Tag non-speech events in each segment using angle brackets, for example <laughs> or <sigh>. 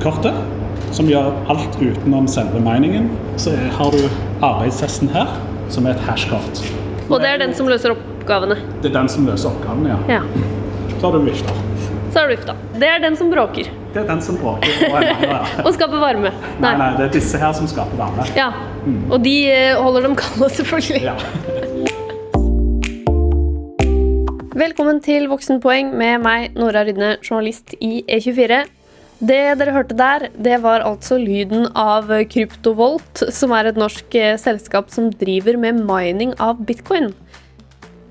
hovedkortet, som gjør alt utenom selve miningen. Så har du arbeidshesten her, som er et hashkort. Og det er den som løser oppgavene. Det er den som løser oppgavene, ja. Ja. Så har du vifta. Så har du vifta. Det er den som bråker. Det er den som bråker. Og er meg, ja. <laughs> Og skaper varme. Nei, nei, det er disse her som skaper varme. Ja. Og de eh, holder dem kalde, <laughs> selvfølgelig. Ja. Velkommen til Voksenpoeng med meg, Nora Rydne, journalist i E24. Det dere hørte der, det var altså lyden av Kryptovolt, som er et norsk eh, selskap som driver med mining av bitcoin.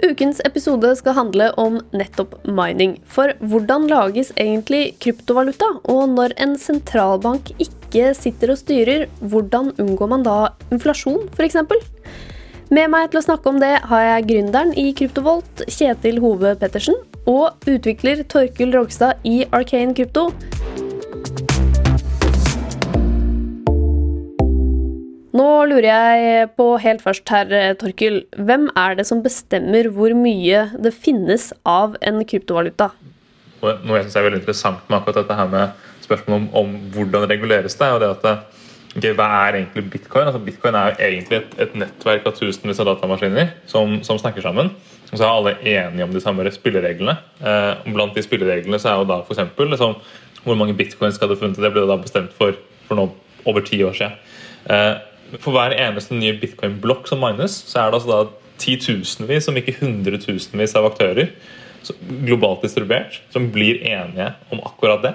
Ukens episode skal handle om nettopp mining. For hvordan lages egentlig kryptovaluta? Og når en sentralbank ikke sitter og styrer, hvordan unngår man da inflasjon, f.eks.? Med meg til å snakke om det har jeg gründeren i Kryptovolt, Kjetil Hove Pettersen, og utvikler Torkil Rogstad i Arcane Krypto. Nå lurer jeg på helt først her, Torkil. Hvem er det som bestemmer hvor mye det finnes av en kryptovaluta? Noe jeg synes er veldig interessant med akkurat dette her med spørsmålet om, om hvordan reguleres det, og det at okay, Hva er egentlig bitcoin? Altså, bitcoin er jo egentlig et, et nettverk av tusenvis av datamaskiner som, som, snakker sammen. Og så er alle enige om de samme spillereglene. Eh, blant de spillereglene så er jo da f.eks. Liksom, hvor mange bitcoin skal du funnet. Det ble da bestemt for, for nå, over ti år siden. Eh, for hver eneste nye bitcoin-blokk som mines, så er det altså da titusenvis, om ikke hundretusenvis av aktører globalt distribuert som blir enige om akkurat det.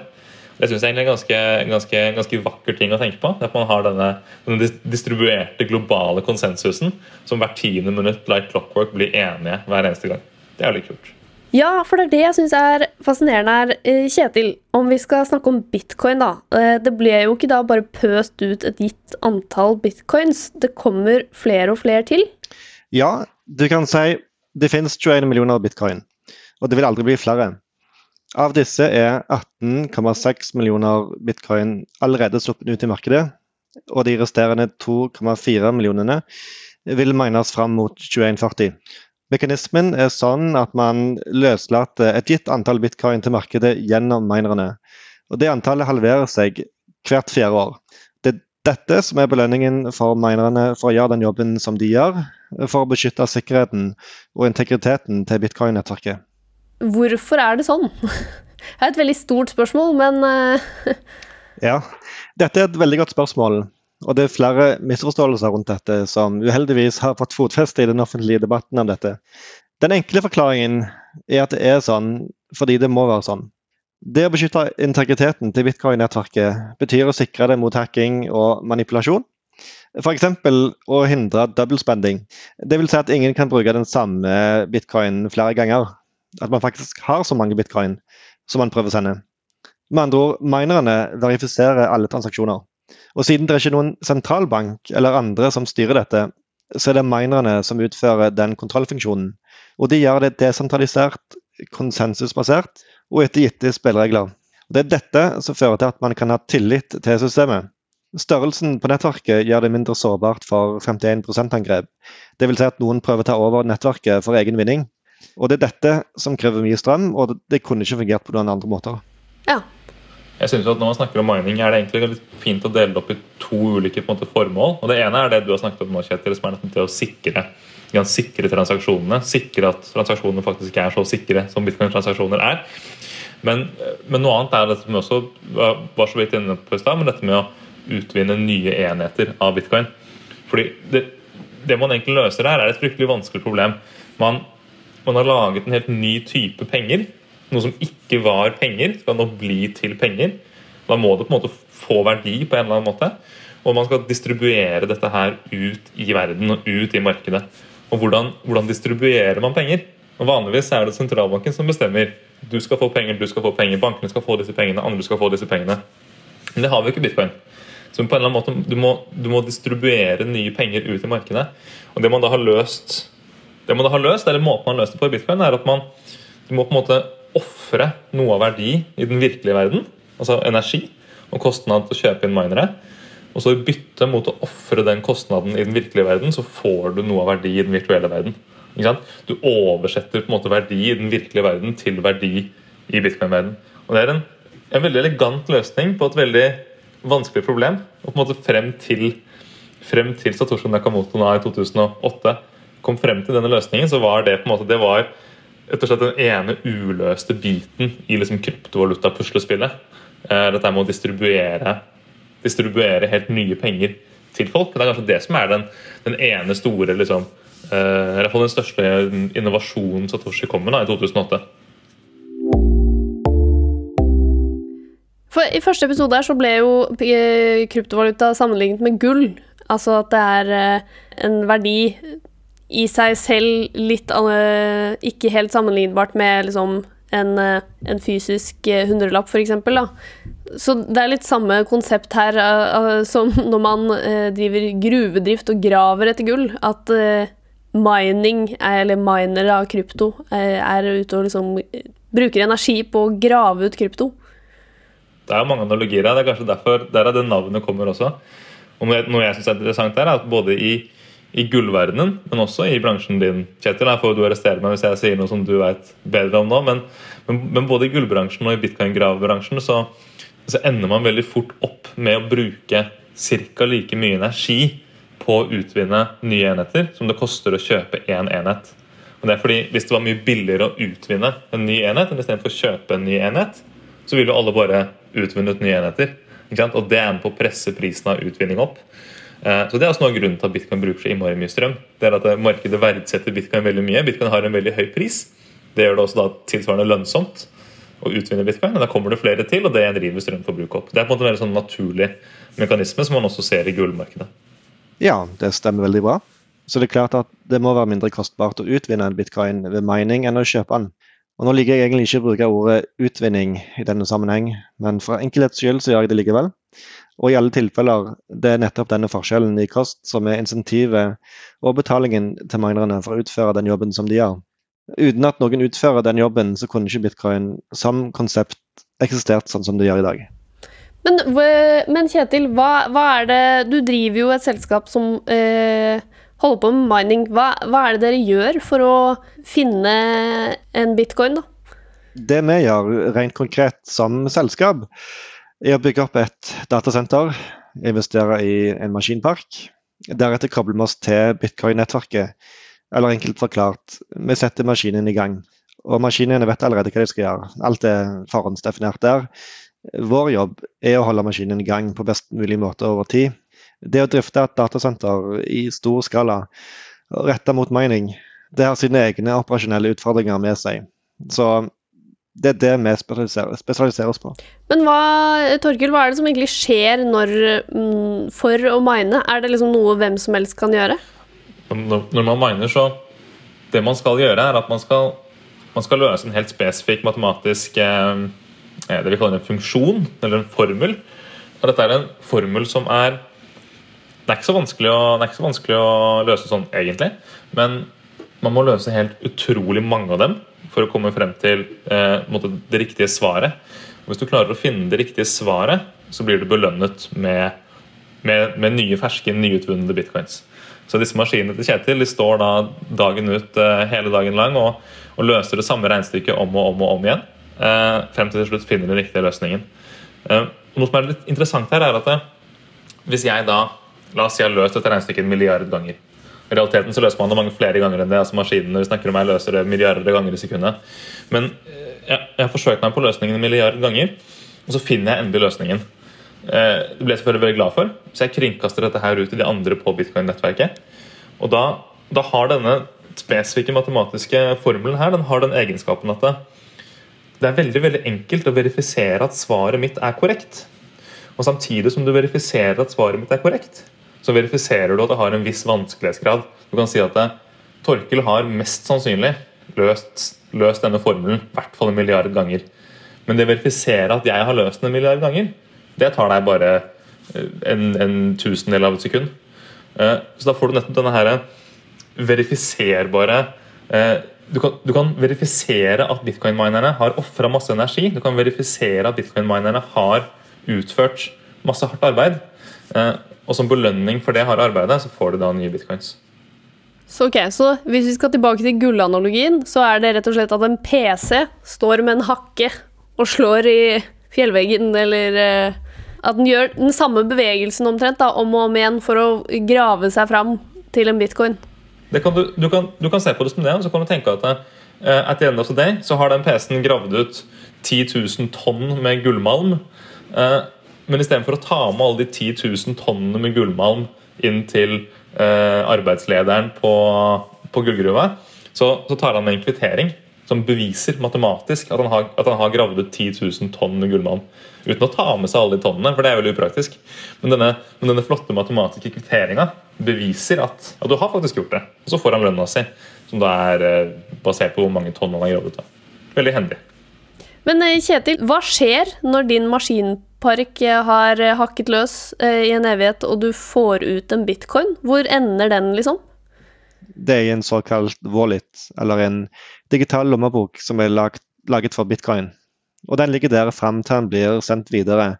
Det synes jeg egentlig er en ganske, ganske, ganske, vakker ting å tenke på. At man har denne, denne distribuerte globale konsensusen som hvert tiende minutt like clockwork blir enige hver eneste gang. Det er litt kult. Ja, for det er det jeg syns er fascinerende her. Eh, Kjetil, om vi skal snakke om bitcoin, da. Eh, det ble jo ikke da bare pøst ut et gitt antall bitcoins. Det kommer flere og flere til? Ja, du kan si det finnes 21 millioner bitcoin, og det vil aldri bli flere. Av disse er 18,6 millioner bitcoin allerede sluppet ut i markedet, og de resterende 2,4 millionene vil mines fram mot 2140. Mekanismen er sånn at man løslater et gitt antall bitcoin til markedet gjennom minerne. Og Det antallet halverer seg hvert fjerde år. Det er dette som er belønningen for minerne for å gjøre den jobben som de gjør, for å beskytte sikkerheten og integriteten til bitcoin-nettverket. Hvorfor er det sånn? <laughs> Det er et veldig stort spørsmål, men eh, <laughs> Ja, dette er et veldig godt spørsmål. Og det er flere misforståelser rundt dette som uheldigvis har fått fotfeste i den offentlige debatten om dette. Den enkle forklaringen er at det er sånn fordi det må være sånn. Det å beskytte integriteten til bitcoin-nettverket betyr å sikre det mot hacking og manipulasjon. F.eks. å hindre double spending. Vil si at ingen kan bruke den samme bitcoin flere ganger. At man faktisk har så mange bitcoin som man prøver å sende. Med andre ord, minerne verifiserer alle transaksjoner. Og siden det er ikke noen sentralbank eller andre som styrer dette, så er det minerne som utfører den kontrollfunksjonen. Og de gjør det desentralisert, konsensusbasert og etter gitte spilleregler. Og det er dette som fører til at man kan ha tillit til systemet. Størrelsen på nettverket gjør det mindre sårbart for 51 %-angrep. Dvs. Si at noen prøver å ta over nettverket for egen vinning. Og det er dette som krever mye strøm, og det kunne ikke fungert på noen andre måter. Ja, jeg synes jo at Når man snakker om mining, er det egentlig litt fint å dele det opp i to ulike måte, formål. Og Det ene er det du har snakket om nå, Kjetil, som er til å sikre, sikre transaksjonene. Sikre at transaksjonene faktisk er så sikre som bitcoin-transaksjoner er. Men, men, noe annet er dette med også, var så vidt inne på i stad, men dette med å utvinne nye enheter av bitcoin. Fordi det, det man egentlig løser her, er et fryktelig vanskelig problem. Man, man har laget en helt ny type penger noe som ikke var penger, skal nå bli til penger. Da må det på en måte få verdi på en eller annen måte. Og man skal distribuere dette her ut i verden og ut i markedet. Og hvordan, hvordan distribuerer man penger? Og Vanligvis er det sentralbanken som bestemmer. Du skal få penger, du skal få penger, bankene skal få disse pengene, andre skal få disse pengene. Men det har vi jo ikke bitcoin. Så på en eller annen måte, du må, du må distribuere nye penger ut i markedet. Og det man da har løst, det man da har løst, eller måten man har løst det på i bitcoin, er at man du må på en måte ofre noe av verdi i den virkelige verden, altså energi, og kostnad til å kjøpe inn minere. Og så i bytte mot å ofre den kostnaden i den virkelige verden, så får du noe av verdi i den virtuelle verden. Du oversetter på en måte verdi i den virkelige verden til verdi i bitcoin-verden. Og det er en, en veldig elegant løsning på et veldig vanskelig problem. Og på en måte frem til, frem til Satoshi Nakamoto i 2008 kom frem til denne løsningen, så var det på en måte det var slett den ene uløste biten i liksom kryptovaluta-puslespillet. Eh, dette med å distribuere, distribuere helt nye penger til folk. Det er kanskje det som er den, den ene store liksom, eh, i hvert fall den største innovasjonen Satoshi kom med da, i 2008. For I første episode her så ble jo eh, kryptovaluta sammenlignet med gull. Altså at det er eh, en verdi i seg selv litt uh, ikke helt sammenlignbart med liksom en, uh, en fysisk uh, hundrelapp, f.eks. Så det er litt samme konsept her som <laughs> når man driver gruvedrift og graver etter gull. At mining, eller minere av krypto, er ute og liksom bruker energi på å grave ut krypto. Det er mange analogier her. Det er kanskje derfor der er det navnet kommer også. Og noe jeg syns er interessant er at både i, i gullverdenen, men også i bransjen din, Kjetil Her får du arrestere meg hvis jeg sier noe som du vet bedre om nå. Men, men, men både i gullbransjen og i bitcoin-gravebransjen så, så, ender man veldig fort opp med å bruke ca. like mye energi på å utvinne nye enheter som det koster å kjøpe én enhet. Og det er fordi Hvis det var mye billigere å utvinne en ny enhet enn istedenfor å kjøpe en ny enhet, så ville jo alle bare utvunnet nye enheter. Og det er med på å presse prisen av utvinning opp. Eh, så Det er også noe av grunnen til at bitcoin bruker så innmari mye strøm. Det er at eh, Markedet verdsetter bitcoin veldig mye. Bitcoin har en veldig høy pris. Det gjør det også da tilsvarende lønnsomt å utvinne bitcoin. men Da kommer det flere til, og det driver strømforbruket opp. Det er på en måte en sånn naturlig mekanisme som man også ser i gullmarkedet. Ja, det stemmer veldig bra. Så det er klart at det må være mindre kostbart å utvinne en bitcoin ved mining enn å kjøpe den. Og Nå liker jeg egentlig ikke å bruke ordet utvinning i denne sammenheng, men for enkelhets skyld så gjør jeg det likevel. Og i alle tilfeller, det er nettopp denne forskjellen i kost som er insentivet og betalingen til minerne for å utføre den jobben som de gjør. Uten at noen utfører den jobben, så kunne ikke bitcoin som konsept eksistert sånn som det gjør i dag. Men, men Kjetil, hva, hva, er det Du driver jo et selskap som eh, holder på med mining. Hva, hva, er det dere gjør for å finne en bitcoin, da? Det vi gjør rent konkret som selskap, er å bygge opp et datasenter, investere i en maskinpark. Deretter kobler vi oss til bitcoin-nettverket. Eller enkelt forklart, vi setter maskinen i gang. Og maskinene vet allerede hva de skal gjøre. Alt er forhåndsdefinert der. Vår jobb er å holde maskinen i gang på best mulig måte over tid det å drifte et datasenter i stor skala retta mot mining, det har sine egne operasjonelle utfordringer med seg. Så det er det vi spesialiserer, spesialiserer oss på. Men hva, Torkil, hva er det som egentlig skjer når, mm, for å mine? Er det liksom noe hvem som helst kan gjøre? Når, når man miner, så Det man skal gjøre, er at man skal, man skal løse en helt spesifikk matematisk eh, det vi kaller en funksjon, eller en formel. Og dette er en formel som er det er, ikke så vanskelig å, det er ikke så vanskelig å løse sånn, egentlig. Men man må løse helt utrolig mange av dem for å komme frem til eh, det riktige svaret. Og hvis du klarer å finne det riktige svaret, så blir du belønnet med, med, med nye, ferske, nyutvunne bitcoins. Så disse maskinene til Kjetil de står da dagen ut eh, hele dagen lang og, og, løser det samme regnestykket om og om og om igjen. Eh, frem til til slutt finner den riktige løsningen. Noe som er litt interessant her, er at hvis jeg da La oss si jeg har løst dette regnestykket en milliard ganger. I realiteten så løser man det mange flere ganger enn det. altså Maskinene vi snakker om her løser det milliarder ganger i sekundet. Men eh, jeg, jeg har forsøkt meg på løsningen en milliard ganger, og så finner jeg endelig løsningen. Eh, det ble jeg selvfølgelig veldig glad for, så jeg kringkaster dette her ut til de andre på bitcoin-nettverket. Og da, da, har denne spesifikke matematiske formelen her den har den egenskapen at det, det er veldig veldig enkelt å verifisere at svaret mitt er korrekt. Og samtidig som du verifiserer at svaret mitt er korrekt, så verifiserer du at det har en viss vanskelighetsgrad. Du kan si at det, Torkel har mest sannsynlig løst, løst denne formelen i hvert fall en milliard ganger. Men det verifisere at jeg har løst den en milliard ganger, det tar deg bare eh, en, en tusendel av et sekund. Eh, så da får du nettopp denne her verifiserbare eh, du kan, du kan verifisere at bitcoin-minerne har ofra masse energi. Du kan verifisere at bitcoin-minerne har utført masse hardt arbeid. Og som belønning for det harde arbeidet, så får du da nye bitcoins. Så ok, så hvis vi skal tilbake til gullanalogien, så er det rett og slett at en PC står med en hakke og slår i fjellveggen, eller eh, at den gjør den samme bevegelsen omtrent da, om og om igjen for å grave seg fram til en bitcoin. Kan du, du, kan, du, kan, se på det som det, og så kan du tenke at uh, at the end of the day så har den PC-en gravd ut 10 000 tonn med gullmalm. Uh, men istedenfor å ta med alle de 10 000 tonnene med gullmalm inn til eh, arbeidslederen på, på gullgruva, så, så, tar han med en kvittering som beviser matematisk at han har, at han har gravd ut 10 000 tonn gullmalm. Uten å ta med seg alle de tonnene, for det er veldig upraktisk. Men denne, men denne flotte matematiske kvitteringa beviser at, at, du har faktisk gjort det. Og så får han lønna si, som da er eh, basert på hvor mange tonn han har gravd ut. Veldig hendig. Men eh, Kjetil, hva skjer når din maskinpark eh, har hakket løs i en evighet, og du får ut en bitcoin? Hvor ender den, liksom? Det er i en såkalt wallet, eller en digital lommebok som er laget, laget for bitcoin. Og den ligger der fram til den blir sendt videre.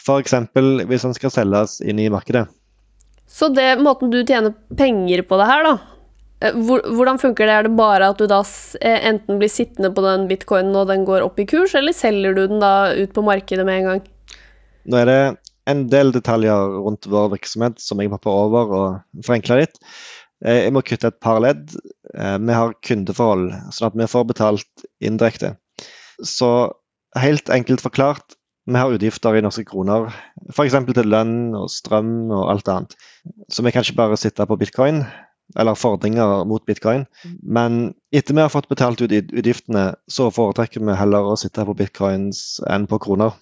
F.eks. hvis den skal selges inn i markedet. Så det måten du tjener penger på det her, da eh, Hvordan funker det? Er det bare at du da eh, enten blir sittende på den bitcoinen og den går opp i kurs, eller selger du den da ut på markedet med en gang? Nå er det en del detaljer rundt vår virksomhet som jeg hopper over og forenkler litt. Eh, jeg må kutte et par ledd. Vi har kundeforhold, sånn at vi får betalt indirekte. Så helt enkelt forklart, vi har utgifter i norske kroner. F.eks. til lønn og strøm og alt annet. Så vi kan ikke bare sitte på bitcoin, eller fordringer mot bitcoin. Men etter vi har fått betalt ut utgiftene, så foretrekker vi heller å sitte på bitcoins enn på kroner.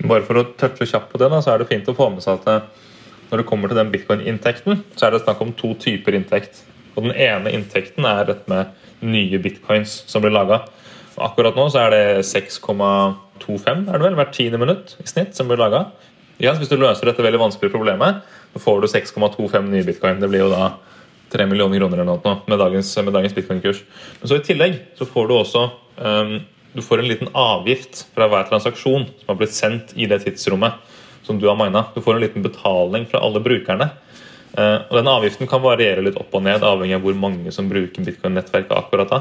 Bare for å touche kjapt på det, da, så er det fint å få med seg at når det kommer til den bitcoin-inntekten, så er det snakk om to typer inntekt. Og Den ene inntekten er dette med nye bitcoins som blir laga. Akkurat nå så er det 6,25 er det vel, hvert tiende minutt i snitt som blir laga. Ja, hvis du løser dette veldig vanskelige problemet, så får du 6,25 nye bitcoin. Det blir jo da 3 millioner kroner eller noe med dagens, med dagens bitcoin-kurs. Men så i tillegg så får du også um, du får en liten avgift fra hver transaksjon som har blitt sendt i det tidsrommet som du har mina. Du får en liten betaling fra alle brukerne. Uh, og Den avgiften kan variere litt opp og ned, avhengig av hvor mange som bruker bitcoin-nettverket akkurat da.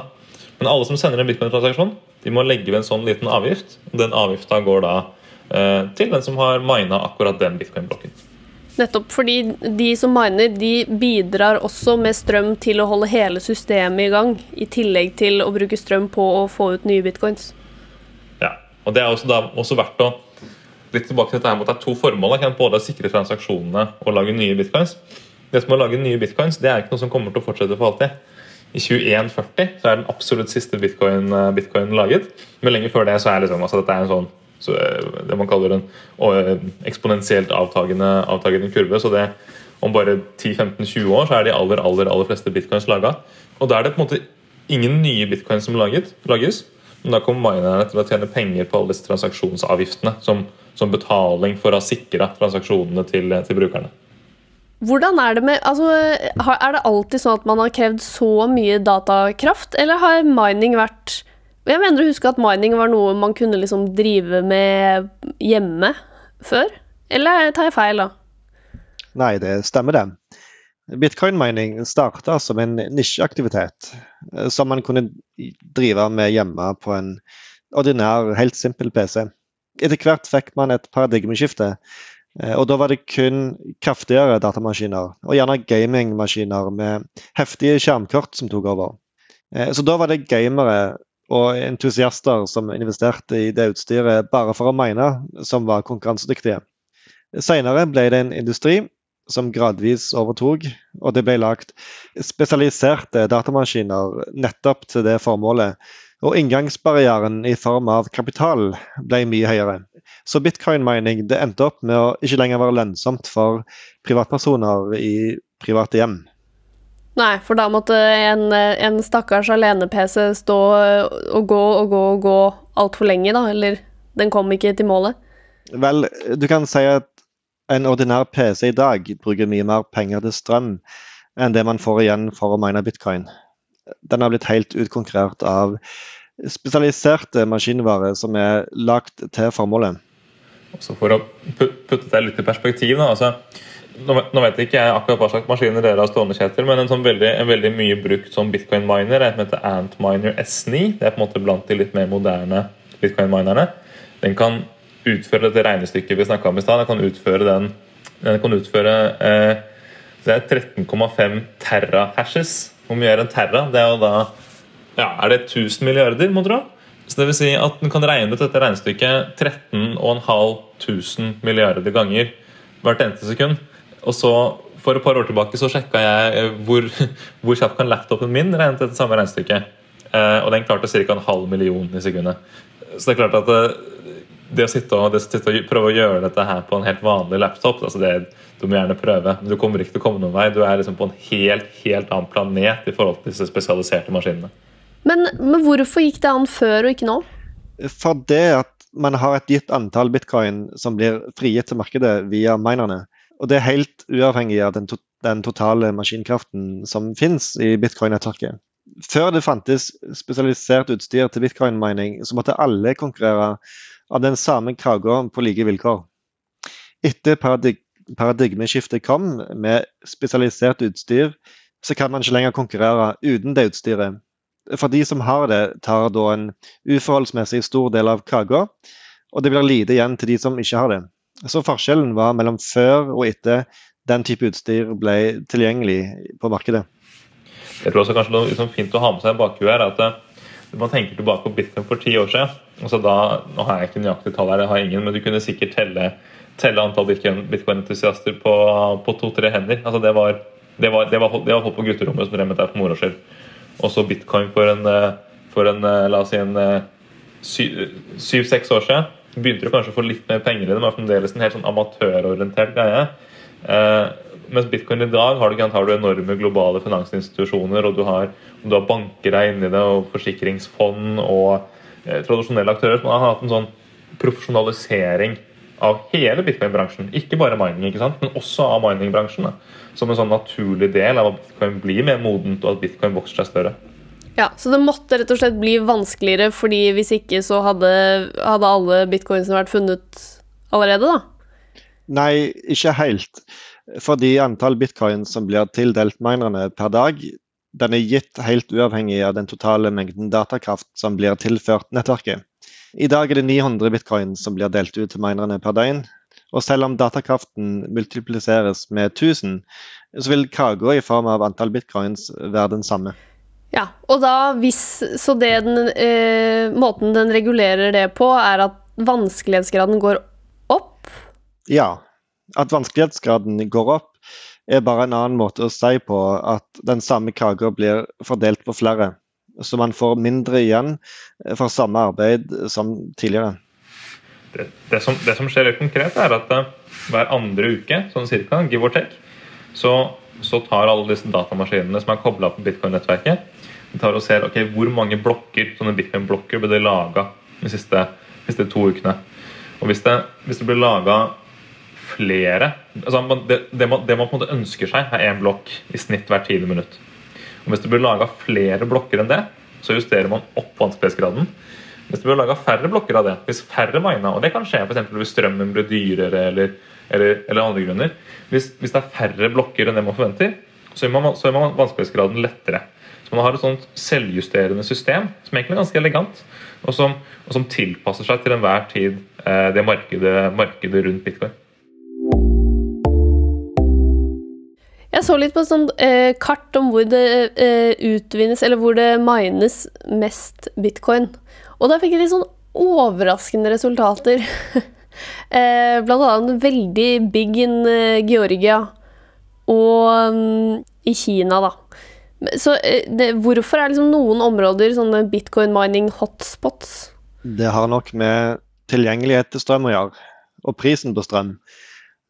Men alle som sender en bitcoin-transaksjon, de må legge ved en sånn liten avgift. Den avgifta går da uh, til den som har mina akkurat den bitcoin-blokken. Nettopp fordi de som miner, de bidrar også med strøm til å holde hele systemet i gang, i tillegg til å bruke strøm på å få ut nye bitcoins. Ja, og det er også, da, også verdt å litt tilbake til dette her at det er to formål. Både sikre transaksjonene og lage nye bitcoins. Det som å lage nye bitcoins, det er ikke noe som kommer til å fortsette for alltid. I 2140 så er den absolutt siste bitcoin, eh, bitcoin laget. Men lenge før det så er liksom, altså dette er en sånn så eh, det man kaller en eh, eksponentielt avtagende, avtagende, kurve. Så det, om bare 10-15-20 år så er de aller aller, aller fleste bitcoins laga. Og da er det på en måte ingen nye bitcoins som laget, lages. Men da kommer minerne til å tjene penger på alle disse transaksjonsavgiftene som, som betaling for å ha sikra transaksjonene til, til brukerne. Hvordan er det med Altså, er det alltid sånn at man har krevd så mye datakraft, eller har mining vært Jeg mener å huske at mining var noe man kunne liksom drive med hjemme før? Eller tar jeg feil, da? Nei, det stemmer, det. Bitcoin-mining starta som en nisjeaktivitet eh, som man kunne drive med hjemme på en ordinær, helt simpel PC. Etter hvert fikk man et paradigmeskifte Eh, og da var det kun kraftigere datamaskiner, og gjerne gamingmaskiner med heftige skjermkort som tok over. Eh, så da var det gamere og entusiaster som investerte i det utstyret bare for å mine, som var konkurransedyktige. Senere ble det en industri som gradvis overtok, og det ble lagt spesialiserte datamaskiner nettopp til det formålet. Og inngangsbarrieren i form av kapital ble mye høyere. Så bitcoin-mining endte opp med å ikke lenger være lønnsomt for privatpersoner i private hjem. Nei, for da måtte en, en stakkars alene-PC stå og gå og gå og gå altfor lenge, da? Eller den kom ikke til målet? Vel, du kan si at en ordinær PC i dag bruker mye mer penger til strøm enn det man får igjen for å mine bitcoin. Den har blitt helt utkonkurrert av spesialiserte maskinvarer som er lagt til formålet. Også For å putte det litt i perspektiv da, altså, nå, vet ikke jeg akkurat hva slags maskiner dere har stående, Kjetil, men en, sånn veldig, en veldig mye brukt sånn bitcoin-miner er som heter Antminer S9. Det er på en måte blant de litt mer moderne bitcoin-minerne. den kan utføre dette regnestykket vi snakka om i stad. Den kan utføre den den kan utføre eh, det er 13,5 terra-hashes. Hvor mye er en terra? Det er jo da ja, Er det 1000 milliarder, må du tro? Så det vil si at den kan regne ut dette regnestykket 13,500 milliarder ganger hvert eneste sekund. Og så For et par år tilbake så sjekka jeg eh, hvor, <laughs> hvor kjapt kan laptopen min regne dette samme regnestykket. Eh, og den klarte ca. en halv million i sekundet. Så det er klart at det, det å sitte og, det, sitte og, prøve å gjøre dette her på en helt vanlig laptop altså det, Du må gjerne prøve, men du kommer ikke til å komme noen vei. Du er liksom på en helt, helt annen planet i forhold til disse spesialiserte maskinene. Men, men hvorfor gikk det an før og ikke nå? For det at man har et gitt antall bitcoin som blir frigitt til markedet via minerne. Og det er helt uavhengig av den, to den totale maskinkraften som finnes i bitcoin-nettverket. Før det fantes spesialisert utstyr til bitcoin-mining, så måtte alle konkurrere av den samme kraka på like vilkår. Etter paradig paradigmeskiftet kom med spesialisert utstyr, så kan man ikke lenger konkurrere uten det utstyret. For de som har det, tar da en uforholdsmessig stor del av kaka, og det blir lite igjen til de som ikke har det. Så forskjellen var mellom før og etter den type utstyr ble tilgjengelig på markedet. Jeg tror også kanskje det er liksom fint å ha med seg i bakhuet her at man tenker tilbake på bitcoin for ti år siden. Altså da, nå har jeg ikke nøyaktig tall her, jeg har ingen, men du kunne sikkert telle, telle antall bitcoin-entusiaster på, på to-tre hender. Altså det var, det var, det var, det var folk på gutterommet som drev med det for moro skyld. Også bitcoin for en, for en la oss si en syv-seks år siden begynte du kanskje å få litt mer penger i det, men fremdeles en helt sånn amatørorientert greie. Eh, mens bitcoin i dag har du, har du enorme globale finansinstitusjoner, og du har, du har banker deg inni det, og forsikringsfond og eh, tradisjonelle aktører som har hatt en sånn profesjonalisering av hele bitcoin-bransjen. Ikke bare mining, ikke sant? men også av mining-bransjen. Som en sånn naturlig del av at bitcoin blir mer modent, og at bitcoin vokser seg større. Ja, Så det måtte rett og slett bli vanskeligere, fordi hvis ikke så hadde, hadde alle bitcoinsene vært funnet allerede, da? Nei, ikke helt. Fordi antall bitcoin som blir tildelt minerne per dag, den er gitt helt uavhengig av den totale mengden datakraft som blir tilført nettverket. I dag er det 900 bitcoin som blir delt ut til minerne per døgn. Og selv om datakraften multipliseres med 1000, så vil kaka i form av antall bitcoins være den samme. Ja, og da hvis Så det den, eh, måten den regulerer det på, er at vanskelighetsgraden går opp? Ja. At vanskelighetsgraden går opp, er bare en annen måte å si på at den samme kaka blir fordelt på flere. Så man får mindre igjen for samme arbeid som tidligere. Det, det, som, det som, skjer helt konkret, er at uh, hver andre uke, sånn cirka, give or take, så, så tar alle disse datamaskinene som er kobla på bitcoin-nettverket, tar og ser ok, hvor mange blokker sånne bitcoin-blokker ble det laga de siste, siste, to ukene. Og hvis det, hvis det blir laga flere altså det, det, man, det, man, på en måte ønsker seg, er én blokk i snitt hvert tiende minutt. Og Hvis det blir laga flere blokker enn det, så justerer man opp vanskelighetsgraden. Hvis det blir laga færre blokker av det, hvis færre miner, og det kan skje for hvis strømmen blir dyrere eller, eller, eller andre grunner hvis, hvis, det er færre blokker enn det man forventer, så gjør man, så man vanskelighetsgraden lettere. Så man har et sånt selvjusterende system som egentlig er ganske elegant, og som, og som tilpasser seg til enhver tid eh, det markedet, markedet rundt bitcoin. Jeg så litt på et sånt eh, kart om hvor det eh, utvinnes, eller hvor det mines mest bitcoin. Og da fikk jeg litt sånn overraskende resultater. <laughs> eh, blant annet veldig big in eh, Georgia og um, i Kina, da. Så eh, det, hvorfor er liksom noen områder sånne bitcoin mining hotspots? Det har nok med tilgjengelighet til strøm å gjøre, og prisen på strøm.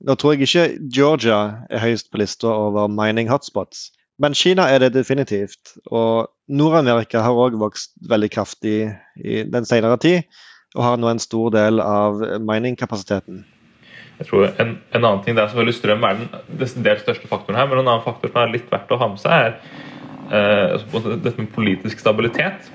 Nå tror jeg ikke Georgia er høyest på lista over mining hotspots, men Kina er det definitivt. Og Nord-Amerika har òg vokst veldig kraftig i den senere tid, og har nå en stor del av miningkapasiteten. Jeg tror en, en, annen ting, det er selvfølgelig Strøm er den desidert største faktoren her, men en annen faktor som er litt verdt å ha med seg, er Eh, altså, dette med politisk stabilitet.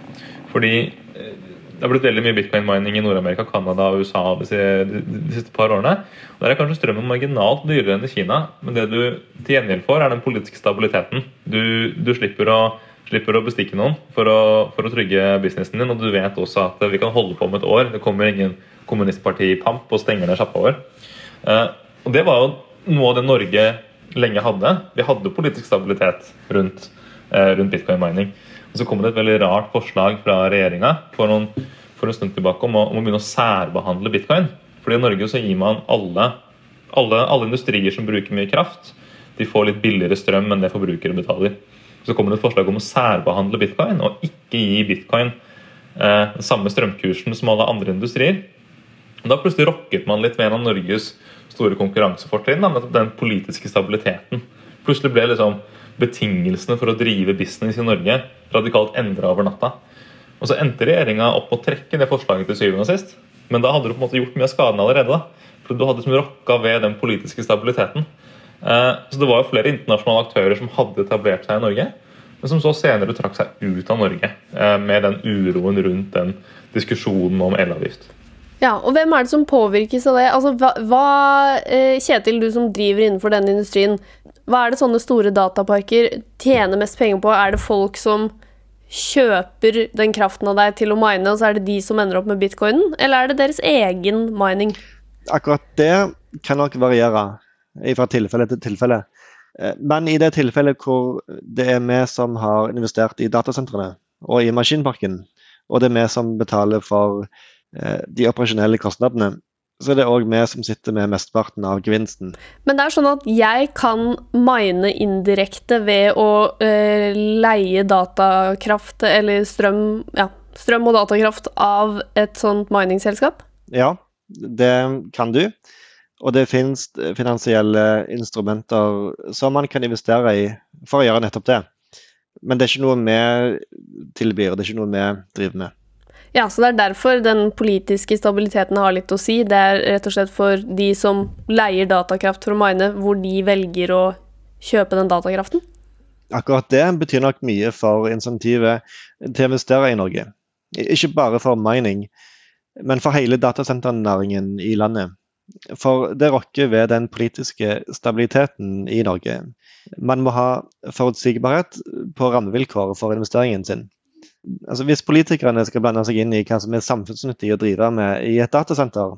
Fordi eh, det har blitt veldig mye bitcoin-mining i Nord-Amerika, Canada og USA de, de, de, siste par årene. Og Der er kanskje strømmen marginalt dyrere enn i Kina, men det du til gjengjeld får, er den politiske stabiliteten. Du, du slipper, å, slipper, å, bestikke noen for å, for å, trygge businessen din, og du vet også at vi kan holde på om et år. Det kommer ingen kommunistparti-pamp og stenger ned sjappa vår. Eh, og Det var jo noe av det Norge lenge hadde. Vi hadde politisk stabilitet rundt, eh, rundt bitcoin mining. Og Så kom det et veldig rart forslag fra regjeringa for, for en stund tilbake om å, om å begynne å særbehandle bitcoin. Fordi I Norge så gir man alle, alle, alle industrier som bruker mye kraft, de får litt billigere strøm enn det forbrukere betaler. Så kommer det et forslag om å særbehandle bitcoin og ikke gi bitcoin eh, samme strømkursen som alle andre industrier. Og da plutselig rokket man litt ved en av Norges store konkurransefortrinn, den politiske stabiliteten. Plutselig ble liksom betingelsene for å drive business i Norge radikalt endra over natta. Og så endte regjeringa opp med å trekke det forslaget til syvende og sist. Men da hadde du på en måte gjort mye av skaden allerede. da. For du hadde liksom rokka ved den politiske stabiliteten. Eh, så det var jo flere internasjonale aktører som hadde etablert seg i Norge, men som så senere trakk seg ut av Norge eh, med den uroen rundt den diskusjonen om elavgift. Ja, og Hvem er det som påvirkes av det? Altså, hva, hva, eh, Kjetil, du som driver innenfor denne industrien, hva er det sånne store dataparker tjener mest penger på? Er det folk som kjøper den kraften av deg til å mine, og så er det de som ender opp med bitcoinen? Eller er det deres egen mining? Akkurat det kan nok variere fra tilfelle til tilfelle. Eh, men i det tilfellet hvor det er vi som har investert i datasentrene og i maskinparken, og det er vi som betaler for eh, de operasjonelle kostnadene, så er det òg vi som sitter med mesteparten av gevinsten. Men det er sånn at jeg kan mine indirekte ved å uh, leie datakraft eller strøm, ja, strøm og datakraft av et sånt miningselskap? Ja, det kan du. Og det finnes finansielle instrumenter som man kan investere i for å gjøre nettopp det. Men det er ikke noe vi tilbyr, det er ikke noe vi driver med. Ja, så det er derfor den politiske stabiliteten har litt å si. Det er rett og slett for de som leier datakraft for å mine, hvor de velger å kjøpe den datakraften? Akkurat det betyr nok mye for insentivet til å investere i Norge. Ikke bare for mining, men for hele datasenternæringen i landet. For det rokker ved den politiske stabiliteten i Norge. Man må ha forutsigbarhet på rammevilkår for investeringen sin. Altså Hvis politikerne skal blande seg inn i hva som er samfunnsnyttig å drive med i et datasenter,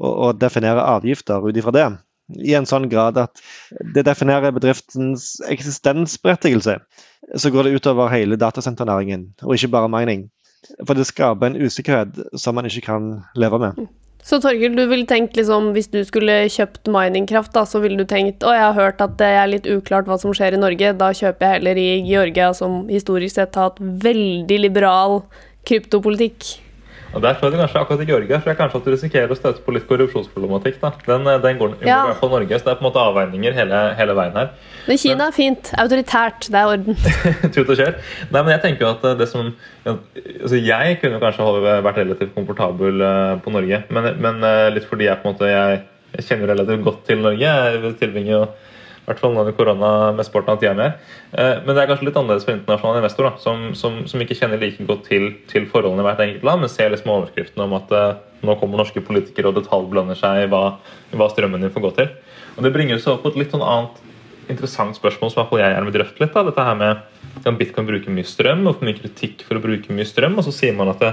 og, og definere avgifter ut ifra det, i en sånn grad at det definerer bedriftens eksistensberettigelse, så går det utover hele datasenternæringen, og ikke bare mining. For det skaper en usikkerhet som man ikke kan leve med. Så Torgel, du ville tenkt liksom, hvis du skulle kjøpt miningkraft, da, så ville du tenkt å, jeg har hørt at det er litt uklart hva som skjer i Norge, da kjøper jeg heller i Georgia, som historisk sett har hatt veldig liberal kryptopolitikk. Og Der tror jeg kanskje akkurat i Georgia tror jeg kanskje at du risikerer å støte på litt korrupsjonsproblematikk. da. Den, eh, den går ja. på hvert fall Norge, så det er på en måte avveininger hele, hele veien her. Men Kina er fint. Autoritært. Det er orden. <laughs> Tut og kjør. Nei, men jeg tenker jo at eh, det som altså Jeg kunne kanskje vært relativt komfortabel eh, på Norge, men, men litt fordi jeg på en måte jeg, jeg kjenner relativt godt til Norge. Jeg tilbringer jo i hvert fall nå under korona med sporten at de er med. men det er kanskje litt annerledes for internasjonale investorer, som, som, som, ikke kjenner like godt til, til forholdene i hvert enkelt land, men ser liksom overskriftene om at uh, nå kommer norske politikere og detaljblander seg i hva, hva, strømmen din får gå til. Og Det bringer oss på et litt sånn annet interessant spørsmål som jeg gjerne vil drøfte litt. Da. Dette her med om Bitcoin bruker mye strøm, og for mye kritikk for å bruke mye strøm. Og så sier man at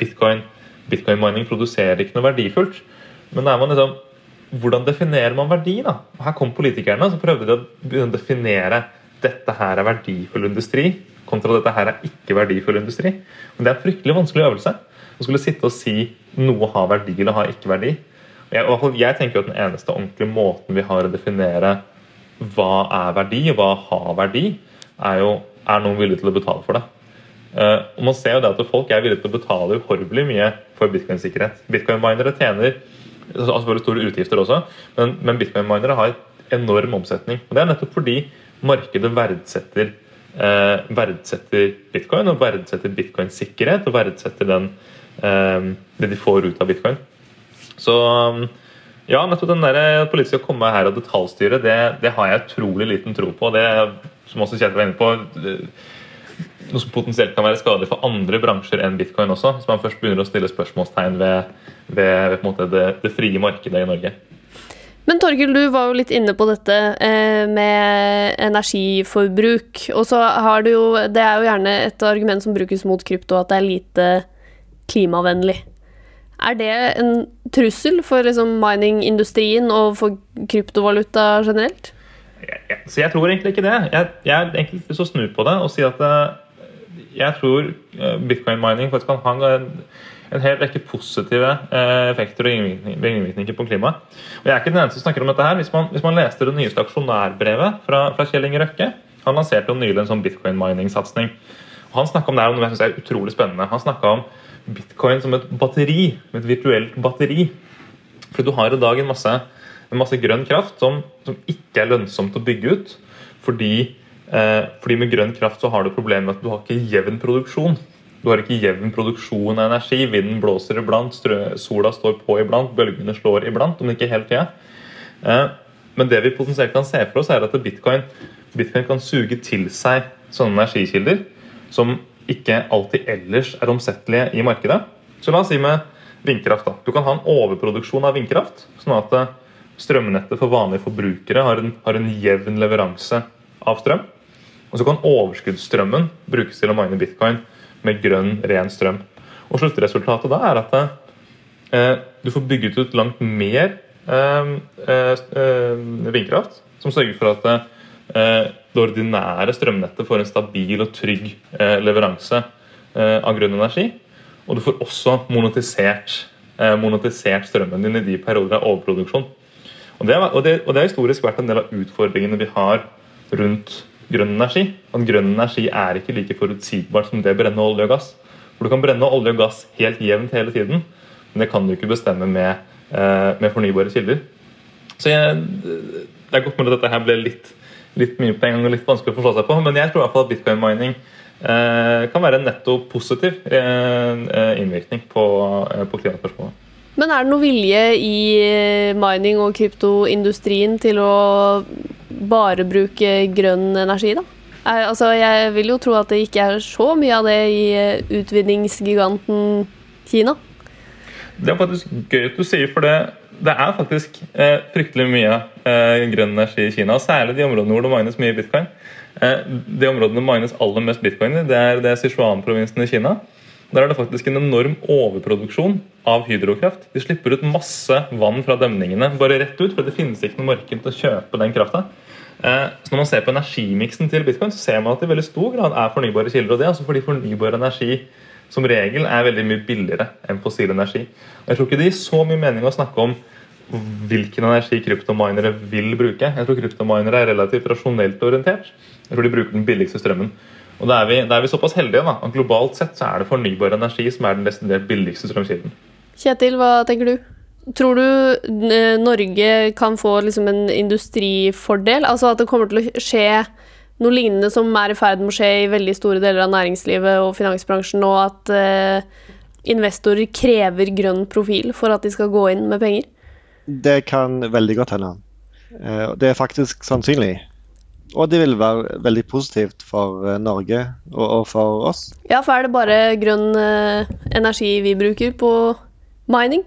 bitcoin, bitcoin mining produserer ikke noe verdifullt. Men da er man liksom hvordan definerer man verdi? da? Her kom politikerne så prøvde de å definere dette her er verdifull industri kontra dette her er ikke verdifull industri. Men Det er en fryktelig vanskelig øvelse å skulle sitte og si noe har verdi eller har ikke verdi. Jeg, jeg tenker at Den eneste ordentlige måten vi har å definere hva er verdi og hva har verdi, er jo er noen villig til å betale for det. Uh, og man ser jo det at Folk er villige til å betale uhorvelig mye for bitcoin-sikkerhet. Bitcoin-minere tjener altså for store utgifter også, men, men bitcoin-minere har enorm omsetning. Og Det er nettopp fordi markedet verdsetter, eh, verdsetter bitcoin, og verdsetter bitcoins sikkerhet, og verdsetter den, eh, det de får ut av bitcoin. Så ja, nettopp den der politiske å komme her og detaljstyre, det, det, har jeg utrolig liten tro på. Det som også Kjetil var inne på, noe som potensielt kan være skadelig for andre bransjer enn bitcoin også. Hvis man først begynner å stille spørsmålstegn ved, ved, ved det, det, frie markedet i Norge. Men Torgild, du var jo litt inne på dette eh, med energiforbruk. Og så har du jo Det er jo gjerne et argument som brukes mot krypto, at det er lite klimavennlig. Er det en trussel for liksom mining-industrien og for kryptovaluta generelt? Jeg, jeg, så jeg tror egentlig ikke det. Jeg, jeg er egentlig lyst til å snu på det og si at eh, jeg tror eh, bitcoin-mining faktisk kan ha en, en hel rekke positive eh, effekter og ringvirkninger på klimaet. Og Jeg er ikke den eneste som snakker om dette. her. Hvis man, hvis man leste det nyeste aksjonærbrevet fra, fra Kjell Inge Røkke Han lanserte jo nylig en sånn bitcoin-mining-satsing. Han snakka om det her noe jeg synes er utrolig spennende. Han snakka om bitcoin som et batteri, et virtuelt batteri. For du har i dag en masse, en masse grønn kraft som, som, ikke er lønnsomt å bygge ut. Fordi, fordi, med grønn kraft så har du problemet med at du har ikke jevn produksjon. Du har ikke jevn produksjon av energi. Vinden blåser iblant, sola står på iblant, bølgene slår iblant, om ikke hele tida. Eh, men det vi potensielt kan se for oss, er at bitcoin, bitcoin kan suge til seg sånne energikilder som ikke alltid ellers er omsettelige i markedet. Så la oss si med vindkraft. da. Du kan ha en overproduksjon av vindkraft, sånn at eh, strømnettet for vanlige forbrukere har en, har en jevn leveranse av strøm. Og så kan overskuddsstrømmen brukes til å mine bitcoin med grønn, ren strøm. Og Sluttresultatet da er at eh, du får bygget ut langt mer eh, eh, eh vindkraft, som sørger for at eh, det ordinære strømnettet får en stabil og trygg eh, leveranse av grønn energi. Og du får også monetisert, monetisert strømmen din i de perioder av overproduksjon. Og det, og, det, og det, har historisk vært en del av utfordringene vi har rundt grønn energi. At grønn energi er ikke like forutsigbart som det å brenne olje og gass. For Du kan brenne olje og gass helt jevnt hele tiden, men det kan du ikke bestemme med, med fornybare kilder. Så jeg, Det er godt mulig at dette her ble litt litt mye på en gang og litt vanskelig å forstå seg på. Men jeg tror i hvert fall at bitcoin-mining eh, kan være en netto positiv eh, eh innvirkning på, eh, på klimaspørsmålet. Men er det noe vilje i eh, mining- og kryptoindustrien til å bare bruke grønn energi, da? Altså, jeg vil jo tro at det ikke er så mye av det i utvinningsgiganten Kina. Det er faktisk gøy at du sier, for det det er faktisk eh, fryktelig mye eh, grønn energi i Kina. Særlig de områdene hvor det mines mye bitcoin. Eh, de områdene det mines aller mest bitcoin i, det er, det er Sichuan-provinsen i Kina. Der er det faktisk en enorm overproduksjon av hydrokraft. De slipper ut masse vann fra demningene bare rett ut, for det finnes ikke noe marked til å kjøpe den krafta. Eh, så når man ser på energimiksen til bitcoin, så ser man at det i veldig stor grad er fornybare kilder. og det er altså fordi fornybar energi som regel er veldig mye billigere enn fossil energi. Jeg tror ikke det gir så mye mening å snakke om hvilken energi kryptominere vil bruke. Jeg tror kryptominere er relativt rasjonelt orientert. Jeg tror de bruker den billigste strømmen. Og Da er vi, da er vi såpass heldige da, at globalt sett så er det fornybar energi som er den desidert billigste strømkilden. Kjetil, hva tenker du? Tror du eh, Norge kan få liksom en industrifordel? Altså at det kommer til å skje noe lignende som er i ferd med å skje i veldig store deler av næringslivet og finansbransjen, og at eh, investorer krever grønn profil for at de skal gå inn med penger? Det kan veldig godt hende. Eh, det er faktisk sannsynlig. Og det vil være veldig positivt for eh, Norge og, og for oss. Ja, for er det bare grønn eh, energi vi bruker på mining?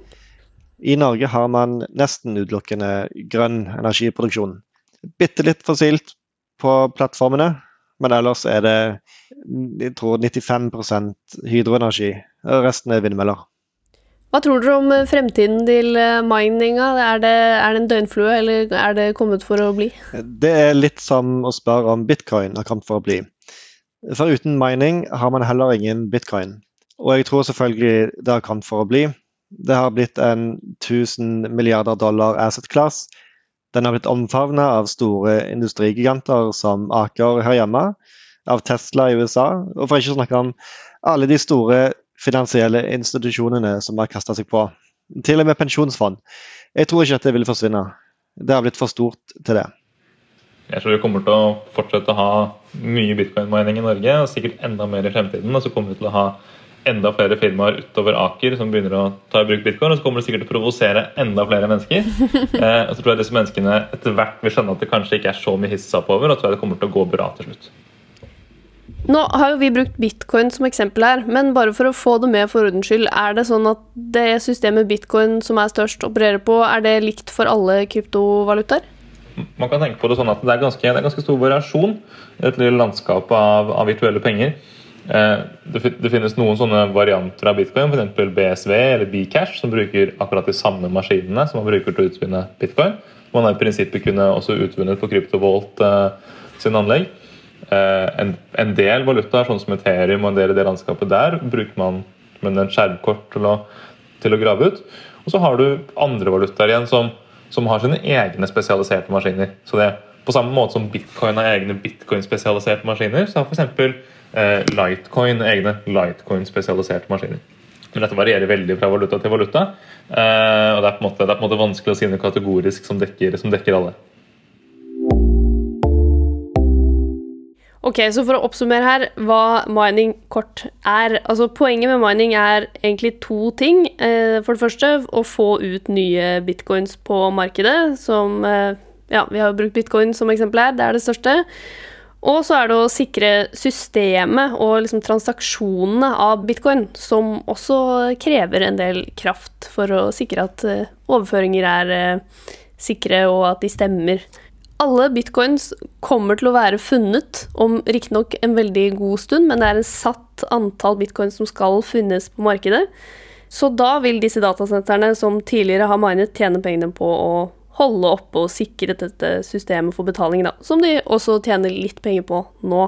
I Norge har man nesten utelukkende grønn energiproduksjon. Bitte litt fossilt på plattformene. Men ellers er det jeg tror 95% hydroenergi. Resten er vindmøller. Hva tror dere om fremtiden til eh, mininga? Er det, er det en døgnflue, eller er det kommet for å bli? Det er litt som å spørre om bitcoin har kommet for å bli. For uten mining har man heller ingen bitcoin. Og jeg tror selvfølgelig det har kommet for å bli. Det har blitt en 1000 milliarder dollar asset class den har blitt omfavna av store industrigiganter som Aker her hjemme, av Tesla i USA, og for ikke å snakke om alle de store finansielle institusjonene som har kasta seg på. Til og med pensjonsfond. Jeg tror ikke at det vil forsvinne. Det har blitt for stort til det. Jeg tror vi kommer til å fortsette å ha mye bitcoin-mining i Norge, og sikkert enda mer i fremtiden. Og så kommer vi til å ha enda flere firmaer utover Aker som begynner å ta i bruk bitcoin. Og så kommer det sikkert til å provosere enda flere mennesker. <laughs> Eh, og så tror jeg disse menneskene etter hvert vil skjønne at det kanskje ikke er så mye hissa på over, og tror jeg det kommer til å gå bra til slutt. Nå har jo vi brukt bitcoin som eksempel her, men bare for å få det med for ordens skyld, er det sånn at det systemet bitcoin som er størst, opererer på, er det likt for alle kryptovalutaer? Man kan tenke på det sånn at det er ganske, det er ganske stor variasjon i et lille landskap av, av virtuelle penger. Eh, det, finnes noen sånne varianter av bitcoin, f.eks. BSV eller Bcash, som bruker akkurat de samme maskinene som man bruker til å utvinne bitcoin. Man har i prinsippet kunne også utvunnet på Kryptovolt eh, sin anlegg. Eh, en, en del valutaer, sånn som Ethereum og en del i det landskapet der, bruker man med en skjermkort til å, til å grave ut. Og så har du andre valutaer igjen som, som har sine egne spesialiserte maskiner. Så det På samme måte som bitcoin har egne bitcoin-spesialiserte maskiner, så har f.eks. Eh, Litecoin egne Litecoin-spesialiserte maskiner. Men dette varierer veldig fra valuta til valuta. Eh, og det er, måte, det er på en måte vanskelig å si noe kategorisk som dekker, som dekker alle. Ok, så For å oppsummere her hva mining kort er. Altså Poenget med mining er egentlig to ting. Eh, For det første å få ut nye bitcoins på markedet. Som eh, Ja, vi har jo brukt bitcoin som eksempel her. Det er det største. Og så er det å sikre systemet og liksom transaksjonene av bitcoin, som også krever en del kraft for å sikre at eh, overføringer er sikre, og at de stemmer. Alle bitcoins kommer til å være funnet om riktignok en veldig god stund, men det er en satt antall bitcoins som skal funnes på markedet. Så da vil disse datasentrene som tidligere har minet, tjene pengene på å holde oppe og sikre dette systemet for betaling, da, som de også tjener litt penger på nå.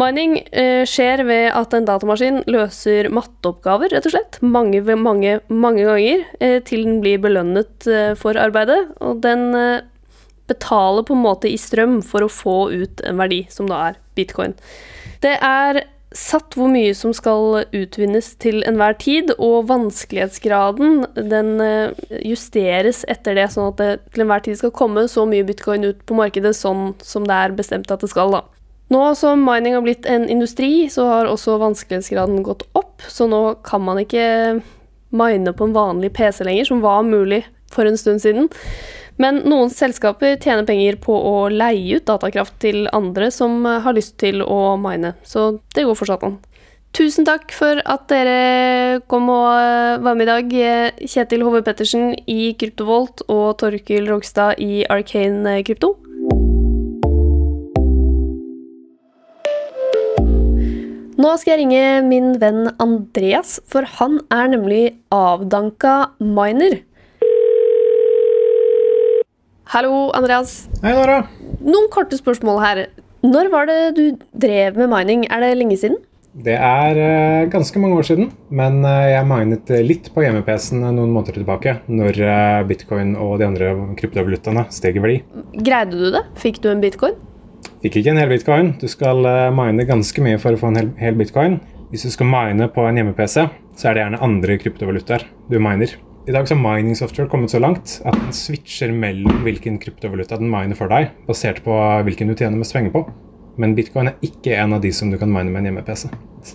Mining eh, skjer ved at en datamaskin løser matteoppgaver, rett og slett, mange, mange, mange ganger, eh, til den blir belønnet eh, for arbeidet. Og den eh, betaler på en måte i strøm for å få ut en verdi, som da er bitcoin. Det er satt hvor mye som skal utvinnes til enhver tid, og vanskelighetsgraden den eh, justeres etter det, sånn at det til enhver tid skal komme så mye bitcoin ut på markedet sånn som det er bestemt at det skal. da. Nå som mining har blitt en industri, så har også vanskelighetsgraden gått opp, så nå kan man ikke mine på en vanlig PC lenger, som var mulig for en stund siden. Men noen selskaper tjener penger på å leie ut datakraft til andre som har lyst til å mine, så det går fortsatt an. Tusen takk for at dere kom og eh, var med i dag. Kjetil Hove Pettersen i Kryptovolt og Torkil Rogstad i Arcane Krypto. Nå skal jeg ringe min venn Andreas, for han er nemlig avdanka miner. Hallo, Andreas. Hei, Nora. Noen korte spørsmål her. Når var det du drev med mining? Er det lenge siden? Det er uh, ganske mange år siden, men uh, jeg minet litt på hjemme-PC-en noen måneder tilbake, når uh, bitcoin og de andre kryptovalutaene steg i verdi. Greide du det? Fikk du en bitcoin? Fikk ikke en hel bitcoin. Du skal eh, mine ganske mye for å få en hel, hel bitcoin. Hvis du skal mine på en hjemme-PC, så er det gjerne andre kryptovalutaer du miner. I dag så har mining software kommet så langt at den switcher mellom hvilken kryptovaluta den miner for deg, basert på hvilken du tjener mest penger på. Men bitcoin er ikke en av de som du kan mine med en hjemme-PC.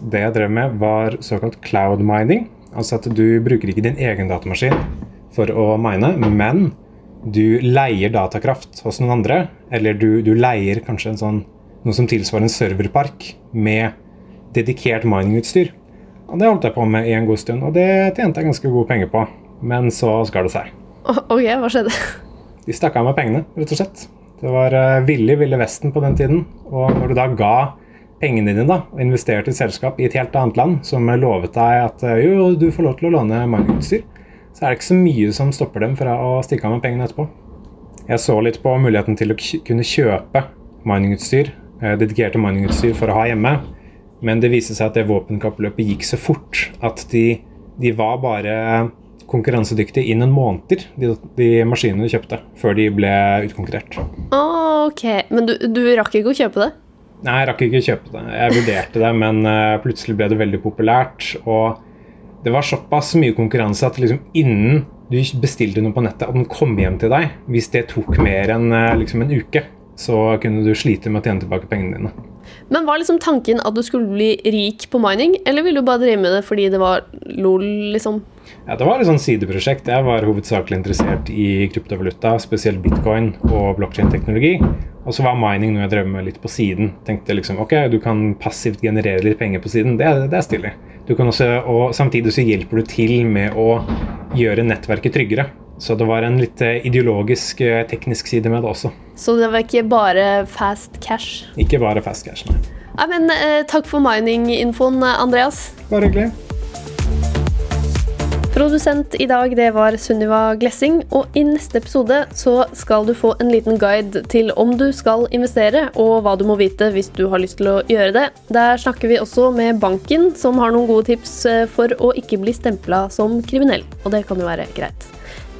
Det jeg drev med, var såkalt cloud mining. Altså at du bruker ikke din egen datamaskin for å mine, men du leier datakraft hos noen andre. Eller du, du leier kanskje sånn, noe som tilsvarer en serverpark med dedikert miningutstyr. Og det holdt jeg på med i en god stund, og det tjente jeg ganske gode penger på. Men så skar det seg. Ok, hva skjedde? De stakk av med pengene, rett og slett. Det var villig ville vesten på den tiden. Og når du da ga pengene dine da, og investerte i et selskap i et helt annet land som lovet deg at eh, jo, du får lov til å låne miningutstyr, så er det ikke så mye som stopper dem fra å stikke av med pengene etterpå. Jeg så litt på muligheten til å kunne kjøpe miningutstyr, eh, dedikerte miningutstyr for å ha hjemme, men det viste seg at det våpenkappløpet gikk så fort at de, de var bare konkurransedyktige innen måneder, de, de maskinene du kjøpte, før de ble utkonkurrert. Ok, men du, du rakk ikke å kjøpe det? Nei, jeg rakk ikke å kjøpe det. Jeg vurderte det, men uh, plutselig ble det veldig populært. Og det var såpass mye konkurranse at liksom innen du bestilte noe på nettet, og den kom hjem til deg, hvis det tok mer enn uh, liksom en uke, så kunne du slite med å tjene tilbake pengene dine. Men var liksom tanken at du skulle bli rik på mining, eller ville du bare drive med det fordi det var lol, liksom? Ja, Det var et sånn sideprosjekt. Jeg var hovedsakelig interessert i kryptovaluta, spesielt bitcoin og blokkjedeteknologi. Og så var mining noe jeg drev med litt på siden. Tenkte liksom, ok, Du kan passivt generere litt penger på siden. Det, er- det er stilig. Du kan også, og Samtidig så hjelper du til med å gjøre nettverket tryggere. Så det var en litt eh, ideologisk, eh, teknisk side med det også. Så det var ikke bare fast cash? Ikke bare fast cash, nei. Ja, men eh, Takk for mining-infoen, Andreas. Bare hyggelig. Produsent i dag det var Sunniva Glessing, og i neste episode så skal du få en liten guide til om du skal investere, og hva du må vite hvis du har lyst til å gjøre det. Der snakker vi også med banken, som har noen gode tips eh, for å ikke bli stempla som kriminell, og det kan jo være greit.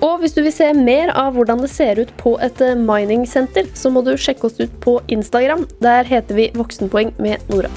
Og hvis du vil se mer av hvordan det ser ut på et eh, mining-senter, så må du sjekke oss ut på Instagram. Der heter vi Voksenpoeng med Nora.